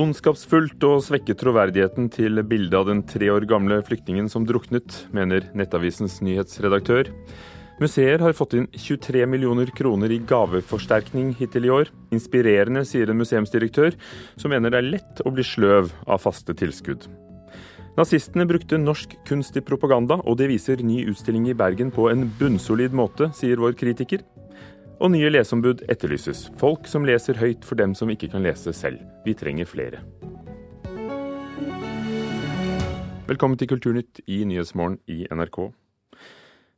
Ondskapsfullt å svekke troverdigheten til bildet av den tre år gamle flyktningen som druknet, mener Nettavisens nyhetsredaktør. Museer har fått inn 23 millioner kroner i gaveforsterkning hittil i år. Inspirerende, sier en museumsdirektør, som mener det er lett å bli sløv av faste tilskudd. Nazistene brukte norsk kunst i propaganda, og det viser ny utstilling i Bergen på en bunnsolid måte, sier vår kritiker. Og nye leseombud etterlyses. Folk som leser høyt for dem som ikke kan lese selv. Vi trenger flere. Velkommen til Kulturnytt i Nyhetsmorgen i NRK.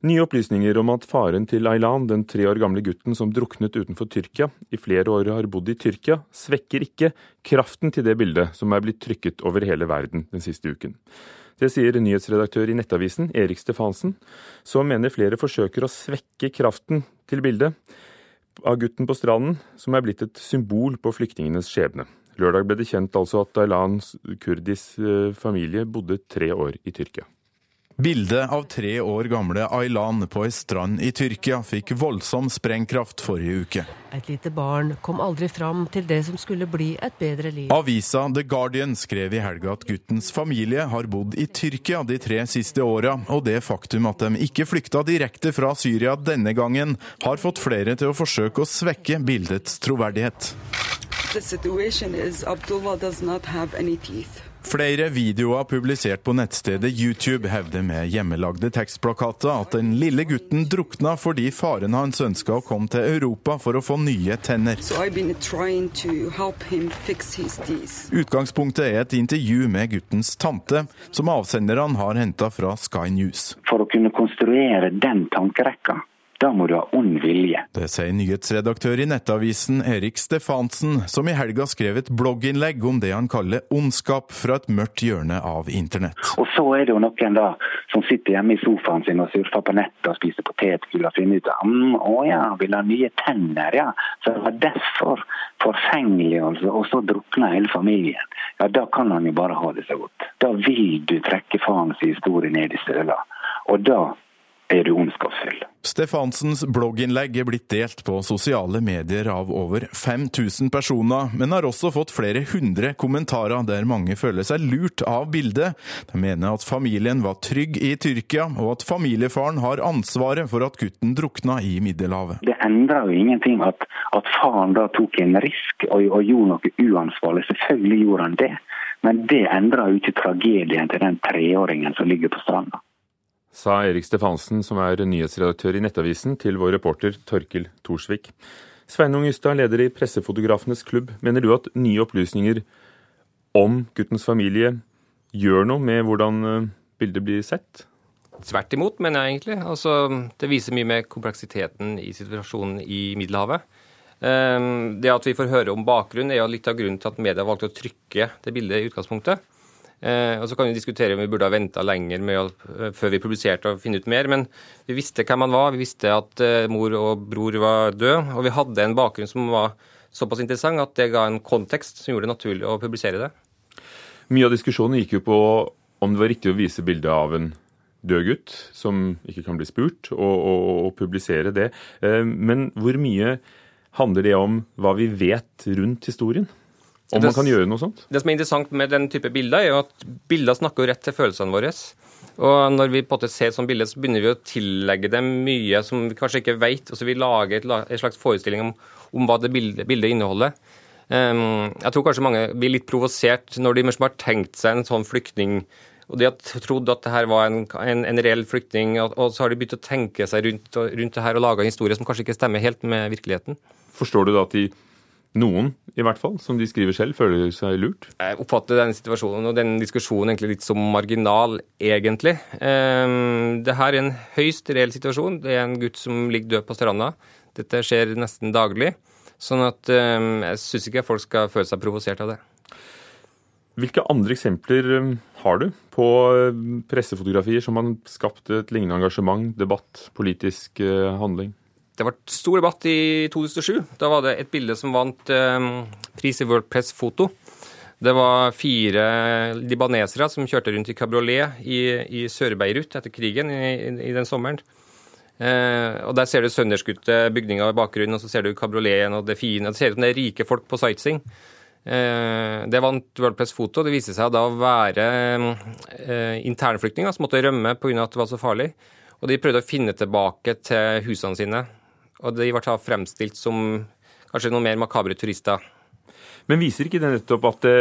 Nye opplysninger om at faren til Aylan, den tre år gamle gutten som druknet utenfor Tyrkia, i flere år har bodd i Tyrkia, svekker ikke kraften til det bildet som er blitt trykket over hele verden den siste uken. Det sier nyhetsredaktør i Nettavisen, Erik Stefansen, som mener flere forsøker å svekke kraften til bildet av gutten på stranden, som er blitt et symbol på flyktningenes skjebne. Lørdag ble det kjent altså at Aylan kurdis eh, familie bodde tre år i Tyrkia. Bildet av tre år gamle Aylan på ei strand i Tyrkia fikk voldsom sprengkraft forrige uke. Et lite barn kom aldri fram til det som skulle bli et bedre liv. Avisa The Guardian skrev i helga at guttens familie har bodd i Tyrkia de tre siste åra, og det faktum at de ikke flykta direkte fra Syria denne gangen, har fått flere til å forsøke å svekke bildets troverdighet. The situation is Abdullah does not have any teeth. Flere videoer publisert på nettstedet YouTube hevder med hjemmelagde tekstplakater at den lille gutten drukna fordi faren hans ønska å komme til Europa for å få nye tenner. Utgangspunktet er et intervju med guttens tante, som avsenderne har henta fra Sky News. For å kunne konstruere den tankerekka da må du ha ond vilje. Det sier nyhetsredaktør i Nettavisen Erik Stefansen, som i helga skrev et blogginnlegg om det han kaller ondskap fra et mørkt hjørne av internett. Og så er det jo noen da som sitter hjemme i sofaen sin og surfer på nettet og spiser potetgull og finner ut at mm, å ja, vil ha nye tenner, ja. Så det var derfor forfengelig, altså. Og så drukna hele familien. Ja, da kan han jo bare ha det så godt. Da vil du trekke farens historie ned i støla. Og da er du ondskapsfull. Stefansens blogginnlegg er blitt delt på sosiale medier av over 5000 personer, men har også fått flere hundre kommentarer der mange føler seg lurt av bildet. De mener at familien var trygg i Tyrkia, og at familiefaren har ansvaret for at gutten drukna i Middelhavet. Det endrer jo ingenting at, at faren da tok en risk og, og gjorde noe uansvarlig. Selvfølgelig gjorde han det, men det endrer jo ikke tragedien til den treåringen som ligger på stranda sa Erik Stefansen, som er nyhetsredaktør i Nettavisen, til vår reporter Torkil Thorsvik. Sveinung Ystad, leder i Pressefotografenes klubb. Mener du at nye opplysninger om guttens familie gjør noe med hvordan eh, bildet blir sett? Tvert imot, mener jeg egentlig. Altså, det viser mye med kompleksiteten i situasjonen i Middelhavet. Ehm, det at vi får høre om bakgrunnen, er jo litt av grunnen til at media valgte å trykke det bildet i utgangspunktet. Eh, og Så kan vi diskutere om vi burde ha venta lenger å, eh, før vi publiserte og finne ut mer. Men vi visste hvem han var, vi visste at eh, mor og bror var død, Og vi hadde en bakgrunn som var såpass interessant at det ga en kontekst som gjorde det naturlig å publisere det. Mye av diskusjonen gikk jo på om det var riktig å vise bilde av en død gutt som ikke kan bli spurt, og, og, og publisere det. Men hvor mye handler det om hva vi vet rundt historien? Om man kan gjøre noe sånt? Det som er interessant med den type bilder, er jo at bilder snakker rett til følelsene våre. Og når vi på en måte ser et sånt bilde, så begynner vi å tillegge dem mye som vi kanskje ikke vet. Og så vi lager et, slags forestilling om, om hva det bildet, bildet inneholder. Um, jeg tror kanskje mange blir litt provosert når de har tenkt seg en sånn flyktning og de har trodd at det her var en, en, en reell flyktning, og, og, så har de begynt å tenke seg rundt, rundt det her og laga en historie som kanskje ikke stemmer helt med virkeligheten. Forstår du da at de noen, i hvert fall, som de skriver selv, føler seg lurt? Jeg oppfatter denne situasjonen og denne diskusjonen egentlig litt som marginal, egentlig. Ehm, det her er en høyst reell situasjon. Det er en gutt som ligger død på stranda. Dette skjer nesten daglig. Sånn at ehm, jeg syns ikke folk skal føle seg provosert av det. Hvilke andre eksempler ehm, har du på pressefotografier som har skapt et lignende engasjement, debatt, politisk eh, handling? Det ble stor debatt i 2007. Da var det et bilde som vant eh, pris i World Press Foto. Det var fire libanesere som kjørte rundt i kabriolet i, i Sør-Beirut etter krigen i, i, den sommeren. Eh, og Der ser du sønderskutte bygninger i bakgrunnen, og så ser du kabrioleten og det fine. Det ser ut som det er rike folk på sightseeing. Eh, det vant World Press Foto. Det viste seg da å være eh, internflyktninger som måtte rømme pga. at det var så farlig. Og de prøvde å finne tilbake til husene sine. Og de ble fremstilt som kanskje noen mer makabre turister. Men viser ikke det nettopp at det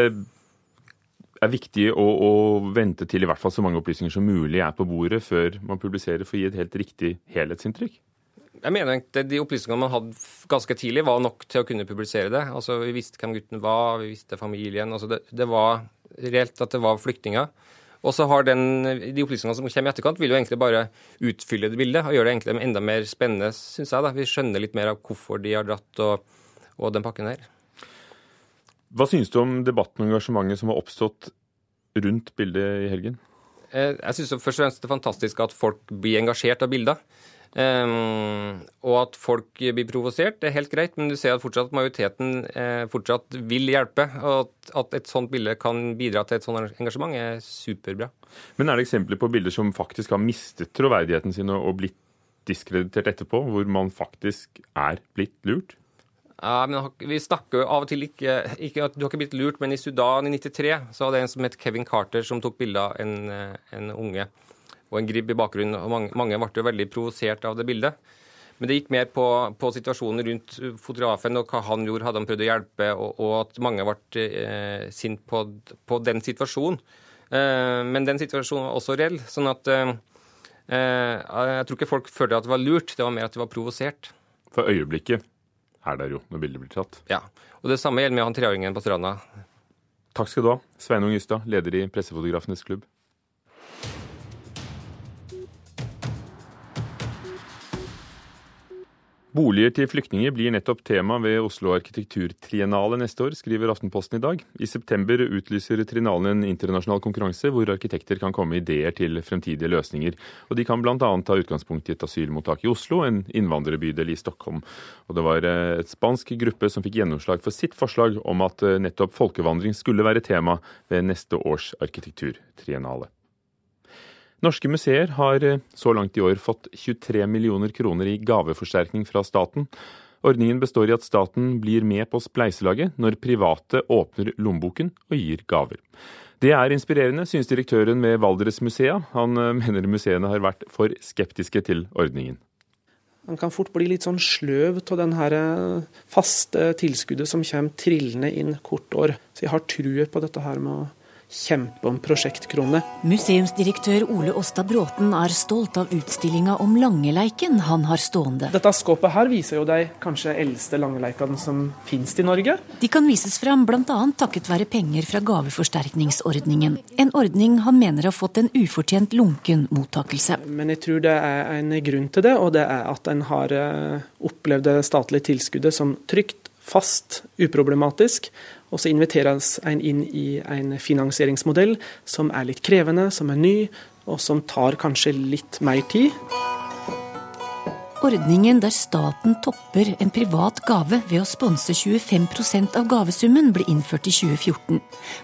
er viktig å, å, vente til i hvert fall så mange opplysninger som mulig er på bordet før man publiserer, for å gi et helt riktig helhetsinntrykk? Jeg mener at De opplysningene man hadde ganske tidlig, var nok til å kunne publisere det. Altså, Vi visste hvem gutten var, vi visste familien. Altså, det, det var reelt at det var flyktninger. Og så har den, De opplysningene som kommer i etterkant, vil jo egentlig bare utfylle det bildet og gjøre det egentlig enda mer spennende, syns jeg. da. Vi skjønner litt mer av hvorfor de har dratt og, og den pakken her. Hva synes du om debatten og engasjementet som har oppstått rundt bildet i helgen? Eh, jeg synes først og fremst det er fantastisk at folk blir engasjert av bilder. Um, og at folk blir provosert, det er helt greit, men du ser at fortsatt majoriteten eh, fortsatt vil hjelpe. Og at, at, et sånt bilde kan bidra til et sånt engasjement, er superbra. Men er det eksempler på bilder som faktisk har mistet troverdigheten sin og blitt diskreditert etterpå, hvor man faktisk er blitt lurt? Ja, men Vi snakker jo av og til ikke, ikke at Du har ikke blitt lurt, men i Sudan i 93 så var det en som het Kevin Carter, som tok bilde av en, eh, en, unge og en gribb i bakgrunnen. og Mange, mange ble jo veldig provosert av det bildet. Men det gikk mer på, på, situasjonen rundt fotografen og hva han gjorde, hadde han prøvd å hjelpe, og, og at mange ble eh, sint på, på, den situasjonen. Eh, men den situasjonen var også reell. sånn at eh, eh jeg tror ikke folk følte at det var lurt, det var mer at de var provosert. For øyeblikket er der jo når bildet blir tatt. Ja, og Det samme gjelder med han treåringen på stranda. Takk skal du ha, Sveinung Ystad, leder i Pressefotografenes klubb. Boliger til flyktninger blir nettopp tema ved Oslo arkitekturtriennale neste år, skriver Aftenposten i dag. I september utlyser triennalen en internasjonal konkurranse hvor arkitekter kan komme med ideer til fremtidige løsninger. Og De kan bl.a. ta utgangspunkt i et asylmottak i Oslo, en innvandrerbydel i Stockholm. Og Det var eh, et spansk gruppe som fikk gjennomslag for sitt forslag om at eh, nettopp folkevandring skulle være tema ved neste års arkitekturtriennale. Norske museer har eh, så langt i år fått 23 millioner kroner i gaveforsterkning fra staten. Ordningen består i at staten blir med på spleiselaget når private åpner lommeboken og gir gaver. Det er inspirerende, synes direktøren ved Valdresmusea. Han eh, mener museene har vært for skeptiske til ordningen. Man kan fort bli litt sånn sløv av den eh, faste tilskuddet som kommer trillende inn hvert år. Så jeg har trua på dette her med å kjempe om prosjektkronene. Museumsdirektør Ole Åsta Bråten er stolt av utstillinga om Langeleiken han har stående. Dette skåpet her viser jo de kanskje eldste langeleikene som finnes i Norge. De kan vises fram bl.a. takket være penger fra gaveforsterkningsordningen. En ordning han mener har fått en ufortjent lunken mottakelse. Men jeg tror det er en grunn til det, og det er at en har eh, opplevd det statlige tilskuddet som trygt, fast, uproblematisk og så inviteres en inn i en finansieringsmodell som er litt krevende, som er ny, og som tar kanskje litt mer tid. Ordningen der staten topper en privat gave ved å sponse 25% av gavesummen, ble innført i 2014.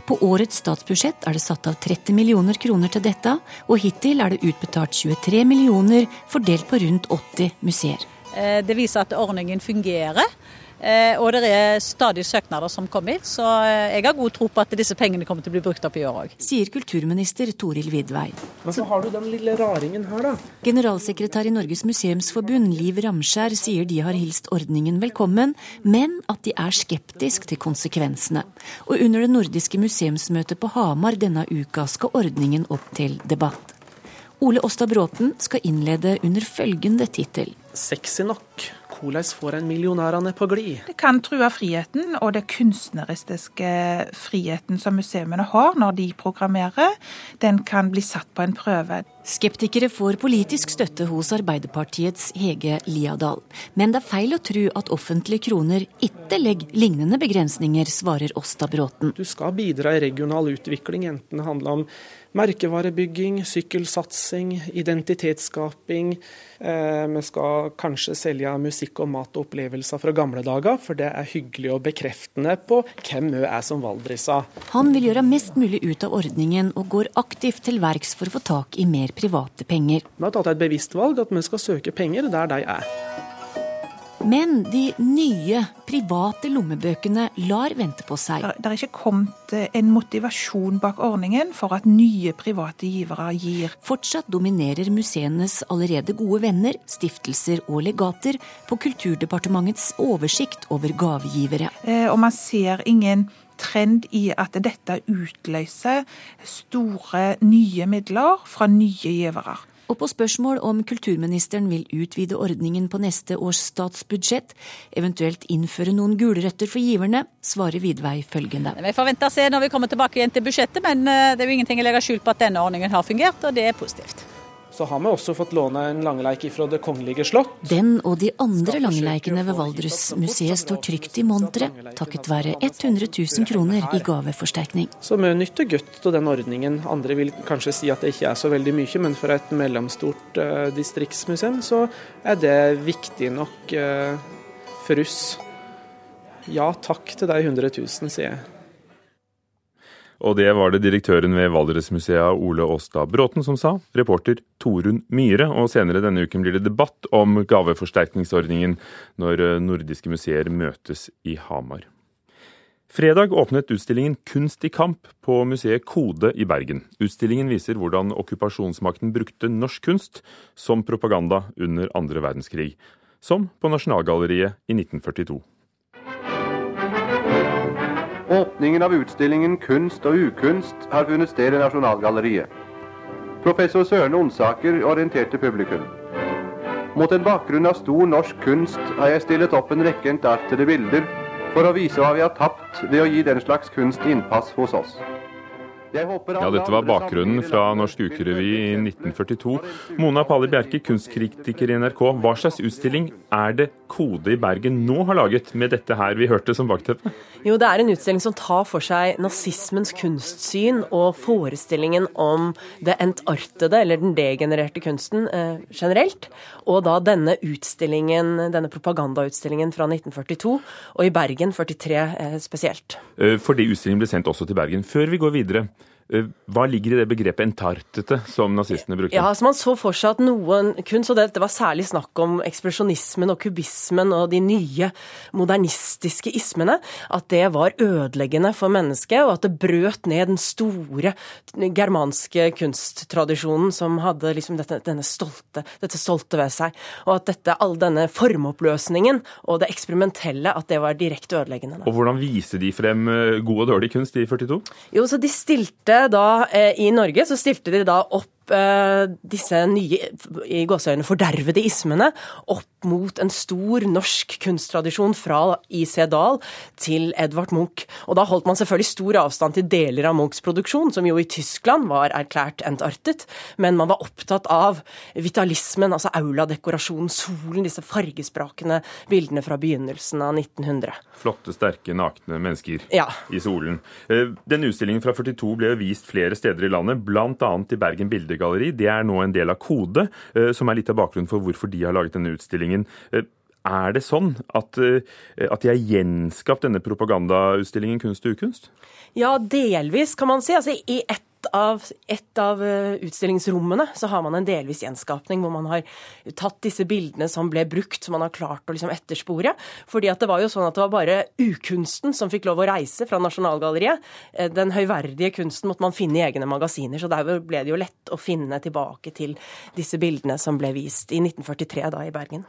På årets statsbudsjett er det satt av 30 millioner kroner til dette, og hittil er det utbetalt 23 millioner, fordelt på rundt 80 museer. Eh, det viser at ordningen fungerer. Eh, og det er stadig søknader som kommer, så eh, jeg har god tro på at disse pengene kommer til å bli brukt opp i år òg. Sier kulturminister Toril Vidvei. Men så har du den lille raringen her, da. Generalsekretær i Norges museumsforbund, Liv Ramskjær, sier de har hilst ordningen velkommen, men at de er skeptisk til konsekvensene. Og under det nordiske museumsmøtet på Hamar denne uka skal ordningen opp til debatt. Ole Åsta Bråten skal innlede under følgende tittel. Sexy nok hvordan får en millionærene på glid? Det kan true friheten og det kunstneristiske friheten som museene har når de programmerer. Den kan bli satt på en prøve. Skeptikere får politisk støtte hos Arbeiderpartiets Hege Liadal. Men det er feil å tro at offentlige kroner ikke legger lignende begrensninger, svarer Åsta Bråten. Du skal bidra i regional utvikling, enten det handler om merkevarebygging, sykkelsatsing, identitetsskaping. Eh, vi skal kanskje selge musikk og mat og opplevelser fra gamle dager, for det er hyggelig og bekreftende på hvem vi er som valdrisa. Han vil gjøre mest mulig ut av ordningen, og går aktivt til verks for å få tak i mer private penger. Vi har tatt et bevisst valg at vi skal søke penger der de er. Men de nye, private lommebøkene lar vente på seg. Det er ikke kommet eh, en motivasjon bak ordningen for at nye private givere gir. Fortsatt dominerer museenes allerede gode venner, stiftelser og legater på Kulturdepartementets oversikt over gavegivere. Eh, og man ser ingen trend i at dette utløser store nye midler fra nye givere. Og på spørsmål om kulturministeren vil utvide ordningen på neste års statsbudsjett, eventuelt innføre noen gulrøtter for giverne, svarer Vidvei følgende. Vi får vente å se når vi kommer tilbake igjen til budsjettet, men eh, det er jo ingenting å legge skjul på at denne ordningen har fungert, og det er positivt. Så har vi også fått låne en langeleik fra Det kongelige slott. Den og de andre langeleikene ved Valdresmuseet står trygt i monteret, takket være 100 000 kroner i gaveforsterkning. Så vi nytter godt av den ordningen. Andre vil kanskje si at det ikke er så veldig mye, men for et mellomstort uh, distriktsmuseum så er det viktig nok uh, for oss. Ja takk til de 100 000, sier jeg. Og det var det direktøren ved Valdresmuseet Ole Åstad Bråten som sa. Reporter Torunn Myhre. Og senere denne uken blir det debatt om gaveforsterkningsordningen når eh, nordiske museer møtes i Hamar. Fredag åpnet utstillingen Kunst i kamp på museet Kode i Bergen. Utstillingen viser hvordan okkupasjonsmakten brukte norsk kunst som propaganda under andre verdenskrig, som på Nasjonalgalleriet i 1942. Åpningen av utstillingen Kunst og ukunst har funnet sted i Nasjonalgalleriet. Professor Søren Onsaker orienterte publikum. Mot en bakgrunn av stor norsk kunst har jeg stillet opp en rekke entartede bilder for å vise hva vi har tapt ved å gi den slags kunst innpass hos oss. Ja, dette var bakgrunnen fra Norsk Ukerevy i 1942. Mona Pali Bjerke, kunstkritiker i NRK. Hva slags utstilling er det Kode i Bergen nå har laget med dette her vi hørte som bakteppe? Jo, det er en utstilling som tar for seg nazismens kunstsyn og forestillingen om det entartede, eller den degenererte kunsten eh, generelt. Og da denne utstillingen, denne propagandautstillingen fra 1942, og i Bergen 43 eh, spesielt. Eh, fordi utstillingen ble sendt også til Bergen. Før vi går videre, hva ligger i det begrepet entartete som nazistene brukte? Ja, altså Man så for seg at noen kunst, og det var særlig snakk om ekspresjonismen og kubismen og de nye modernistiske ismene, at det var ødeleggende for mennesket, og at det brøt ned den store germanske kunsttradisjonen som hadde liksom dette, denne stolte, dette stolte ved seg. Og at dette, all denne formoppløsningen og det eksperimentelle, at det var direkte ødeleggende. Og hvordan viste de frem eh, god og dårlig kunst i 42? Jo, så de stilte da eh, i Norge så stilte de da opp Eh, disse nye i gåseøyne fordervede ismene opp mot en stor norsk kunsttradisjon fra I.C. Dahl til Edvard Munch. Og da holdt man selvfølgelig stor avstand til deler av Munchs produksjon, som jo i Tyskland var erklært entartet, men man var opptatt av vitalismen, altså auladekorasjonen, solen, disse fargesprakende bildene fra begynnelsen av 1900. Flotte, sterke, nakne mennesker ja. i solen. Den utstillingen fra 42 ble vist flere steder i landet, bl.a. i Bergen Bilde Galleri. Det er nå en del av Kode, eh, som er litt av bakgrunnen for hvorfor de har laget denne utstillingen. Eh, er det sånn at, eh, at de har gjenskapt denne propagandautstillingen Kunst og ukunst? Ja, delvis, kan man si. Altså, I ett av, et av utstillingsrommene så har man en delvis gjenskapning, hvor man har tatt disse bildene som ble brukt, som man har klart å liksom etterspore. Fordi at det var jo sånn at det var bare ukunsten som fikk lov å reise fra Nasjonalgalleriet. Den høyverdige kunsten måtte man finne i egne magasiner, så der ble det jo lett å finne tilbake til disse bildene som ble vist i 1943 da i Bergen.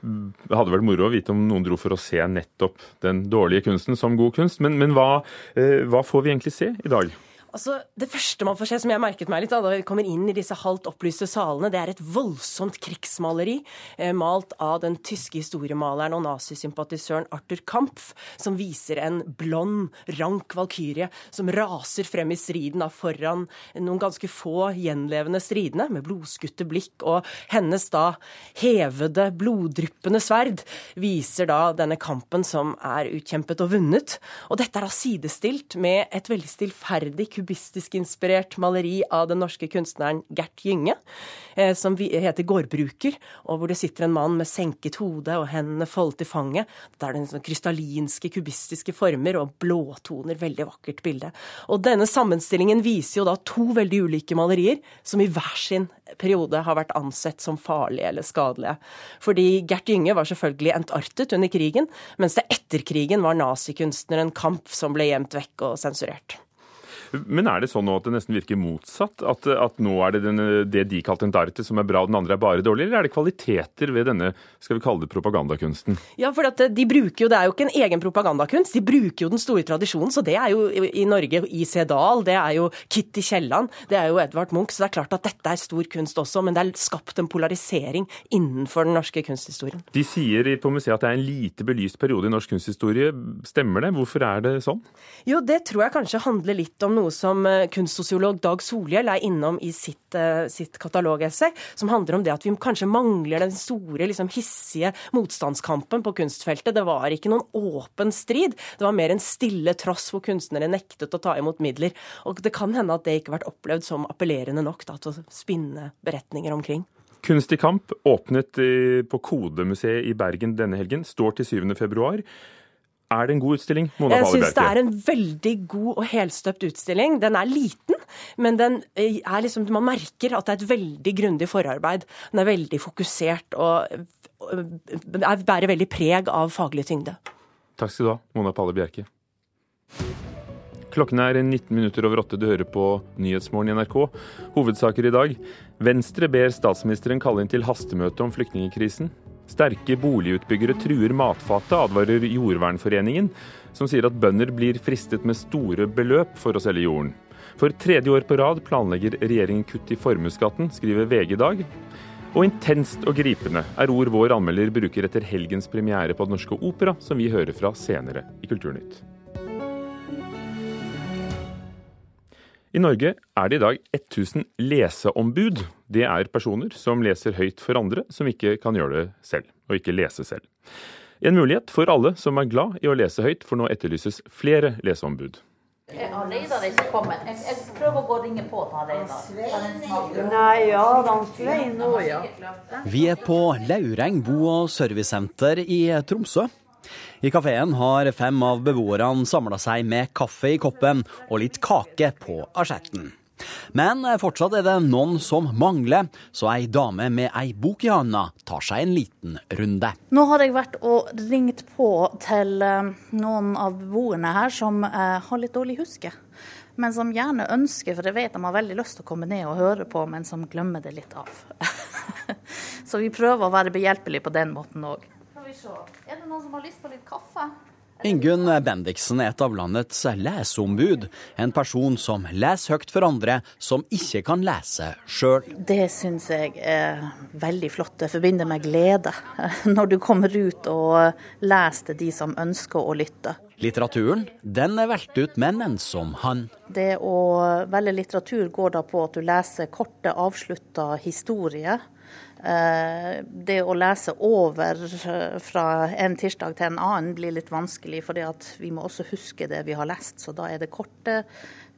Det hadde vært moro å vite om noen dro for å se nettopp den dårlige kunsten som god kunst, men, men hva, hva får vi egentlig se i dag? Altså, Det første man får se, som jeg merket meg litt da, da vi kommer inn i disse halvt opplyste salene, det er et voldsomt krigsmaleri eh, malt av den tyske historiemaleren og nazisympatisøren Arthur Kampf, som viser en blond, rank valkyrie som raser frem i striden da foran noen ganske få gjenlevende stridende, med blodskutte blikk, og hennes da hevede, bloddryppende sverd viser da denne kampen som er utkjempet og vunnet. Og dette er da sidestilt med et veldig stillferdig kubistisk inspirert maleri av den norske kunstneren Gert Gynge, eh, som heter 'Gårdbruker', og hvor det sitter en mann med senket hode og hendene foldet i fanget. Det er den sånn krystallinske, kubistiske former og blåtoner. Veldig vakkert bilde. Og denne sammenstillingen viser jo da to veldig ulike malerier, som i hver sin periode har vært ansett som farlige eller skadelige. Fordi Gert Gynge var selvfølgelig entartet under krigen, mens det etter krigen var nazikunstneren Kamp som ble gjemt vekk og sensurert. Men er det sånn nå at det nesten virker motsatt? At, at nå er det den, det de kalte en darte som er bra, og den andre er bare dårlig? Eller er det kvaliteter ved denne skal vi kalle det propagandakunsten? Ja, for de bruker jo, Det er jo ikke en egen propagandakunst, de bruker jo den store tradisjonen. Så det er jo i Norge I.C. Dahl, det er jo Kitty Kielland, det er jo Edvard Munch. Så det er klart at dette er stor kunst også, men det er skapt en polarisering innenfor den norske kunsthistorien. De sier på museet at det er en lite belyst periode i norsk kunsthistorie. Stemmer det? Hvorfor er det sånn? Jo, det tror jeg kanskje handler litt om noe som eh, kunstsosiolog Dag Solhjell er innom i sitt, eh, sitt katalogessay, som handler om det at vi kanskje mangler den store, liksom, hissige motstandskampen på kunstfeltet. Det var ikke noen åpen strid, det var mer en stille tross hvor kunstnere nektet å ta imot midler. Og det kan hende at det ikke har vært opplevd som appellerende nok da, til å spinne beretninger omkring. Kunst i kamp åpnet på Kodemuseet i Bergen denne helgen, står til 7. februar. Er det en god utstilling? Mona jeg syns det er en veldig god og helstøpt utstilling. Den er liten, men den eh, er liksom, man merker at det er et veldig grundig forarbeid. Den er veldig fokusert og bærer veldig preg av faglig tyngde. Takk skal du ha, Mona Palle Bjerke. Klokken er 19 minutter over åtte. Du hører på Nyhetsmorgen i NRK. Hovedsaker i dag. Venstre ber statsministeren kalle inn til hastemøte om flyktningkrisen. Sterke boligutbyggere truer matfatet, advarer Jordvernforeningen, som sier at bønder blir fristet med store beløp for å selge jorden. For tredje år på rad planlegger regjeringen kutt i formuesskatten, skriver VG i dag. Og intenst og gripende er ord vår anmelder bruker etter helgens premiere på Den Norske Opera, som vi hører fra senere i Kulturnytt. I Norge er det i dag 1000 leseombud. Det er personer som leser høyt for andre, som ikke kan gjøre det selv, og ikke lese selv. En mulighet for alle som er glad i å lese høyt, for nå etterlyses flere leseombud. Har Reidar ikke kommet? Jeg, jeg, prøver å gå og ringe på til Reidar. Nei, ja, han Svein nå, ja. Vi er på Laureng bo- og servicesenter i Tromsø. I kafeen har fem av beboerne samla seg med kaffe i koppen og litt kake på asjetten. Men fortsatt er det noen som mangler, så ei dame med ei bok i handa tar seg en liten runde. Nå har jeg vært og ringt på til eh, noen av beboerne her som eh, har litt dårlig huske. Men som gjerne ønsker, for jeg vet de har veldig lyst til å komme ned og høre på, men som glemmer det litt av. så vi prøver å være behjelpelige på den måten òg vi se. Er det noen som har lyst på litt kaffe? Ingunn Bendiksen er et av landets leseombud. En person som leser høyt for andre som ikke kan lese sjøl. Det syns jeg er veldig flott. Det forbinder med glede. Når du kommer ut og leser til de som ønsker å lytte. Litteraturen den er valgt ut med menn som han. Det å velge litteratur går da på at du leser korte, avslutta historier det å lese over eh, fra en tirsdag til en annen blir litt vanskelig, for vi må også huske det vi har lest. Så da er det korte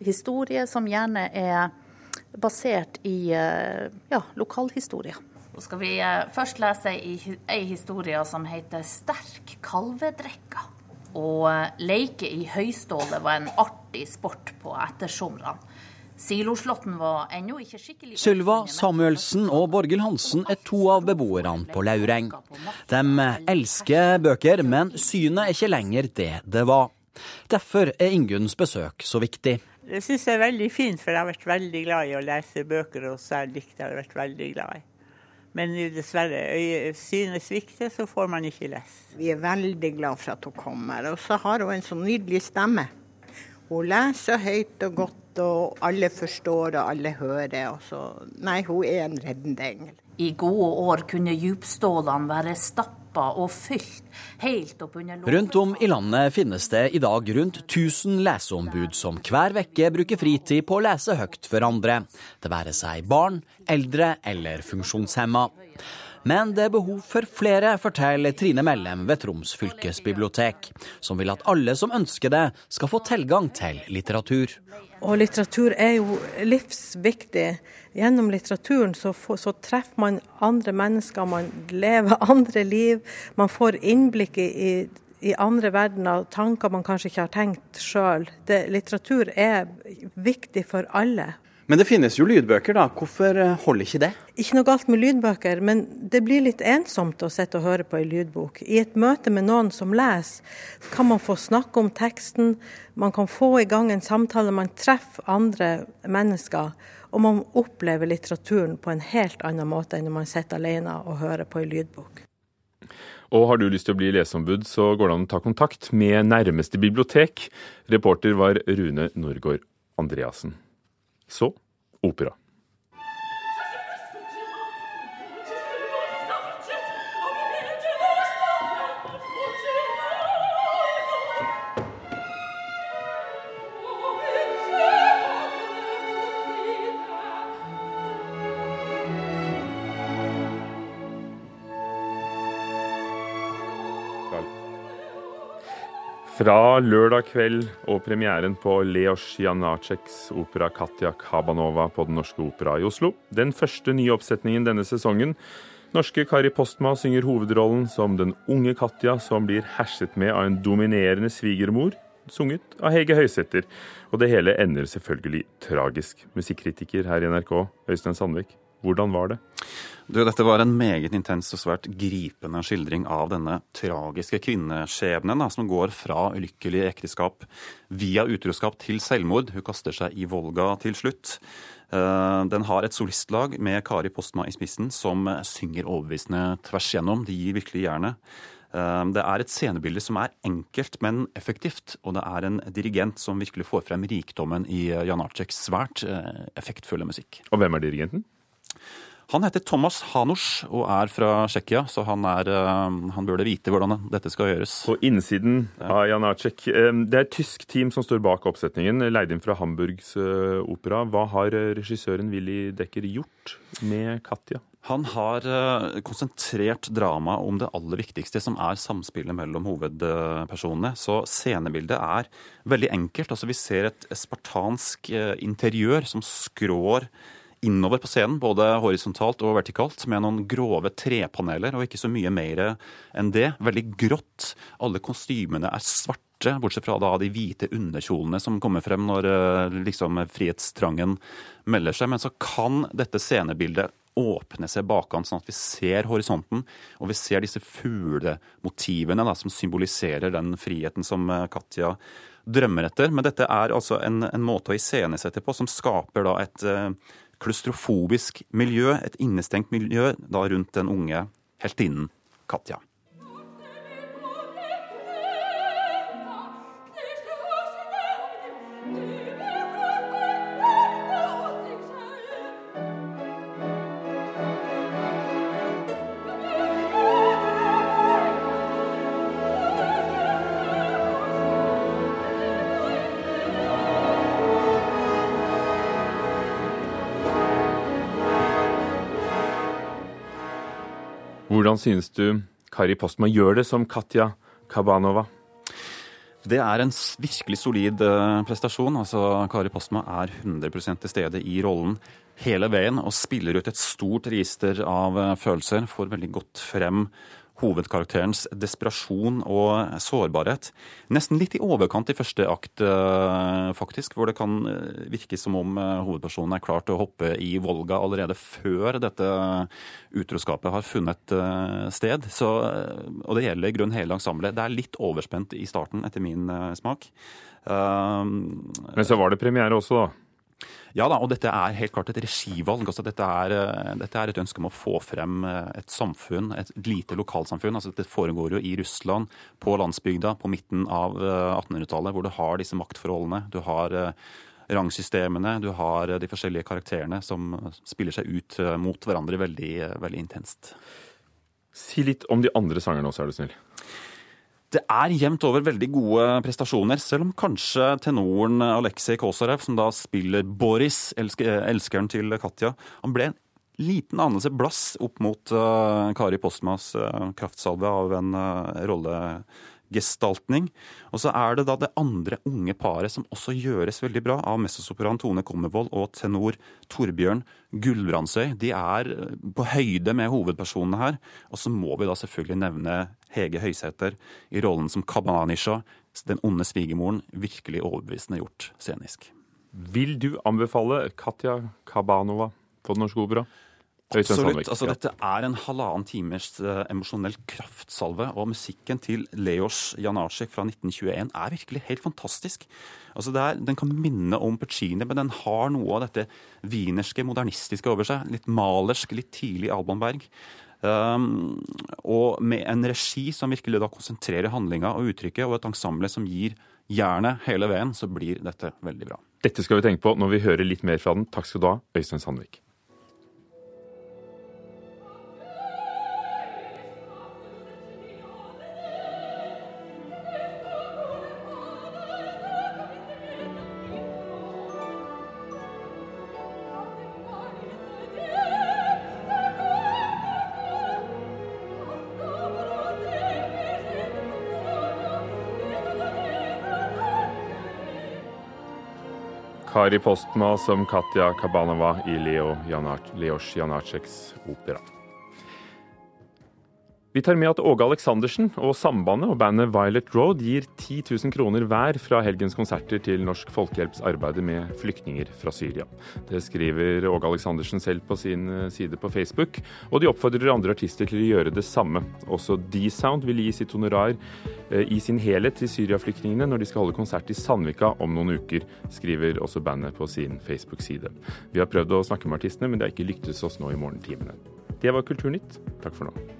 historier som gjerne er basert i eh, ja, lokalhistorie. Nå skal vi først lese ei historie som heter 'Sterk kalvedrekka'. Å leke i høyståle var en artig sport på ettersomrene. Siloslåtten var ennå ikke skikkelig Sylva Samuelsen og Borghild Hansen er to av beboerne på Laureng. De elsker bøker, men synet er ikke lenger det det var. Derfor er Ingunns besøk så viktig. Det syns jeg er veldig fint, for jeg har vært veldig glad i å lese bøker, og særlig dikt har jeg vært veldig glad i. Men dessverre, synet svikter, så får man ikke lese. Vi er veldig glad for at hun kommer, og så har hun en så nydelig stemme. Hun leser høyt og godt og alle forstår og alle hører. Og så, nei, hun er en reddende engel. I gode år kunne djupstålene være stappa og fylt helt opp under Rundt om i landet finnes det i dag rundt 1000 leseombud som hver uke bruker fritid på å lese høyt for andre, det være seg barn, eldre eller funksjonshemma. Men det er behov for flere, forteller Trine Mellem ved Troms fylkesbibliotek, som vil at alle som ønsker det, skal få tilgang til litteratur. Og litteratur er jo livsviktig. Gjennom litteraturen så, så, treffer man andre mennesker, man lever andre liv. Man får innblikk i, i andre verdener, tanker man kanskje ikke har tenkt sjøl. Litteratur er viktig for alle. Men det finnes jo lydbøker, da. Hvorfor eh, holder ikke det? Ikke noe galt med lydbøker, men det blir litt ensomt å sitte og høre på ei lydbok. I et møte med noen som leser, kan man få snakke om teksten, man kan få i gang en samtale, man treffer andre mennesker. Og man opplever litteraturen på en helt annen måte enn når man sitter alene og hører på ei lydbok. Og har du lyst til å bli leseombud, så går det an å ta kontakt med nærmeste bibliotek. Reporter var Rune Norgård Andreassen. Så opera. Fra lørdag kveld og premieren på Leos Janaceks opera 'Katja Kabanova' på Den Norske Opera i Oslo. Den første nye oppsetningen denne sesongen. Norske Kari Postma synger hovedrollen som den unge Katja som blir herset med av en dominerende svigermor, sunget av Hege Høysæter. Og det hele ender selvfølgelig tragisk. Musikkritiker her i NRK, Øystein Sandvik, hvordan var det? Du, dette var en meget intens og svært gripende skildring av denne tragiske kvinneskjebnen som går fra ulykkelig ekteskap via utroskap til selvmord. Hun kaster seg i Volga til slutt. Eh, den har et solistlag med Kari Postma i spissen som synger overbevisende tvers gjennom. De gir virkelig jernet. Eh, det er et scenebilde som er enkelt, men effektivt. Og det er en dirigent som virkelig får frem rikdommen i Jan Arceks svært eh, effektfulle musikk. Og hvem er dirigenten? Han heter Thomas Hanush og er fra Tsjekkia, så han, er, eh, han, burde vite hvordan dette skal gjøres. På innsiden av Jan Acek. Eh, det er et tysk team som står bak oppsetningen, leid inn fra Hamburgs eh, opera. Hva har regissøren Willy Decker gjort med Katja? Han har konsentrert dramaet om det aller viktigste, som er samspillet mellom hovedpersonene. Så scenebildet er veldig enkelt. Altså, vi ser et spartansk interiør som skrår innover på scenen, både horisontalt og vertikalt, med noen grove trepaneler, og ikke så mye mer enn det. Veldig grått. Alle kostymene er svarte, bortsett fra da de hvite underkjolene som kommer frem når eh, liksom frihetstrangen melder seg. Men så kan dette scenebildet åpne seg bakan, sånn at vi ser horisonten, og vi ser disse fuglemotivene da, som symboliserer den friheten som eh, Katja drømmer etter. Men dette er altså en, en måte å iscenesette på som skaper da et eh, klaustrofobisk miljø, et innestengt miljø da rundt den unge heltinnen Katja. Synes du Kari Postma gjør det som Katja Kabanova? Det er en virkelig solid eh, prestasjon. Altså, Kari Postma er 100% til stede i rollen hele veien og spiller ut et stort register av eh, følelser. Får veldig godt frem hovedkarakterens desperasjon og sårbarhet. Nesten litt i overkant i første akt, eh, faktisk, hvor det kan eh, virke som om eh, hovedpersonen er klar til å hoppe i Volga allerede før dette utroskapet har funnet sted. Så, og det gjelder i grunn hele ensemblet. Det er litt overspent i starten, etter min smak. Men så var det premiere også, da? Ja da, og dette er helt klart et regivalg. Altså, dette, er, eh, dette, er, et ønske om å få frem eh, et samfunn, et lite lokalsamfunn. Altså, dette foregår jo i Russland, på landsbygda, på midten av 1800-tallet, eh, hvor du har disse maktforholdene. Du har rangsystemene, du har de forskjellige karakterene som spiller seg ut mot hverandre veldig, veldig intenst. Si litt om de andre sangerne også, er du snill. Det er jevnt over veldig gode prestasjoner, selv om kanskje tenoren Aleksej Kosarev, som da spiller Boris, elskeren til Katja, han ble en liten anelse blass opp mot uh, Kari Postmas uh, kraftsalve av en uh, rollegestaltning. Og så er det da det andre unge paret som også gjøres veldig bra, av mezzosopran Tone Kommervold og tenor Torbjørn Gulbrandsøy. De er på høyde med hovedpersonene her. Og så må vi da selvfølgelig nevne Hege Høysæter i rollen som Kabanisha, den onde svigermoren, virkelig overbevisende gjort scenisk. Vil du anbefale Katja Kabanova på Den norske opera? Absolutt. Altså, dette er en halvannen timers uh, emosjonell kraftsalve. Og musikken til Leos Janasjek fra 1921 er virkelig helt fantastisk. Altså, er, den kan minne om Puccini, men den har noe av dette wienerske, modernistiske over seg. Litt malersk, litt tidlig Albanberg. Um, og med en regi som virkelig da konsentrerer handlinga og uttrykket, og et ensemble som gir jernet hele veien, så blir dette veldig bra. Dette skal vi tenke på når vi hører litt mer fra den. Takk skal du ha, Øystein Sandvik. Kari Postma som Katja Kabanova i Leo Leos Janaceks opera. Vi tar med at Åge Aleksandersen og Sambandet og bandet Violet Road gir 10 000 kroner hver fra helgens konserter til Norsk Folkehjelps arbeid med flyktninger fra Syria. Det skriver Åge Aleksandersen selv på sin eh, side på Facebook, og de oppfordrer andre artister til å gjøre det samme. Også D-Sound vil gi sitt honorar eh, i sin helhet til Syria-flyktningene når de skal holde konsert i Sandvika om noen uker, skriver også bandet på sin Facebook-side. Vi har prøvd å snakke med artistene, men det har ikke lyktes oss nå i morgentimene. Det var Kulturnytt. Takk for nå.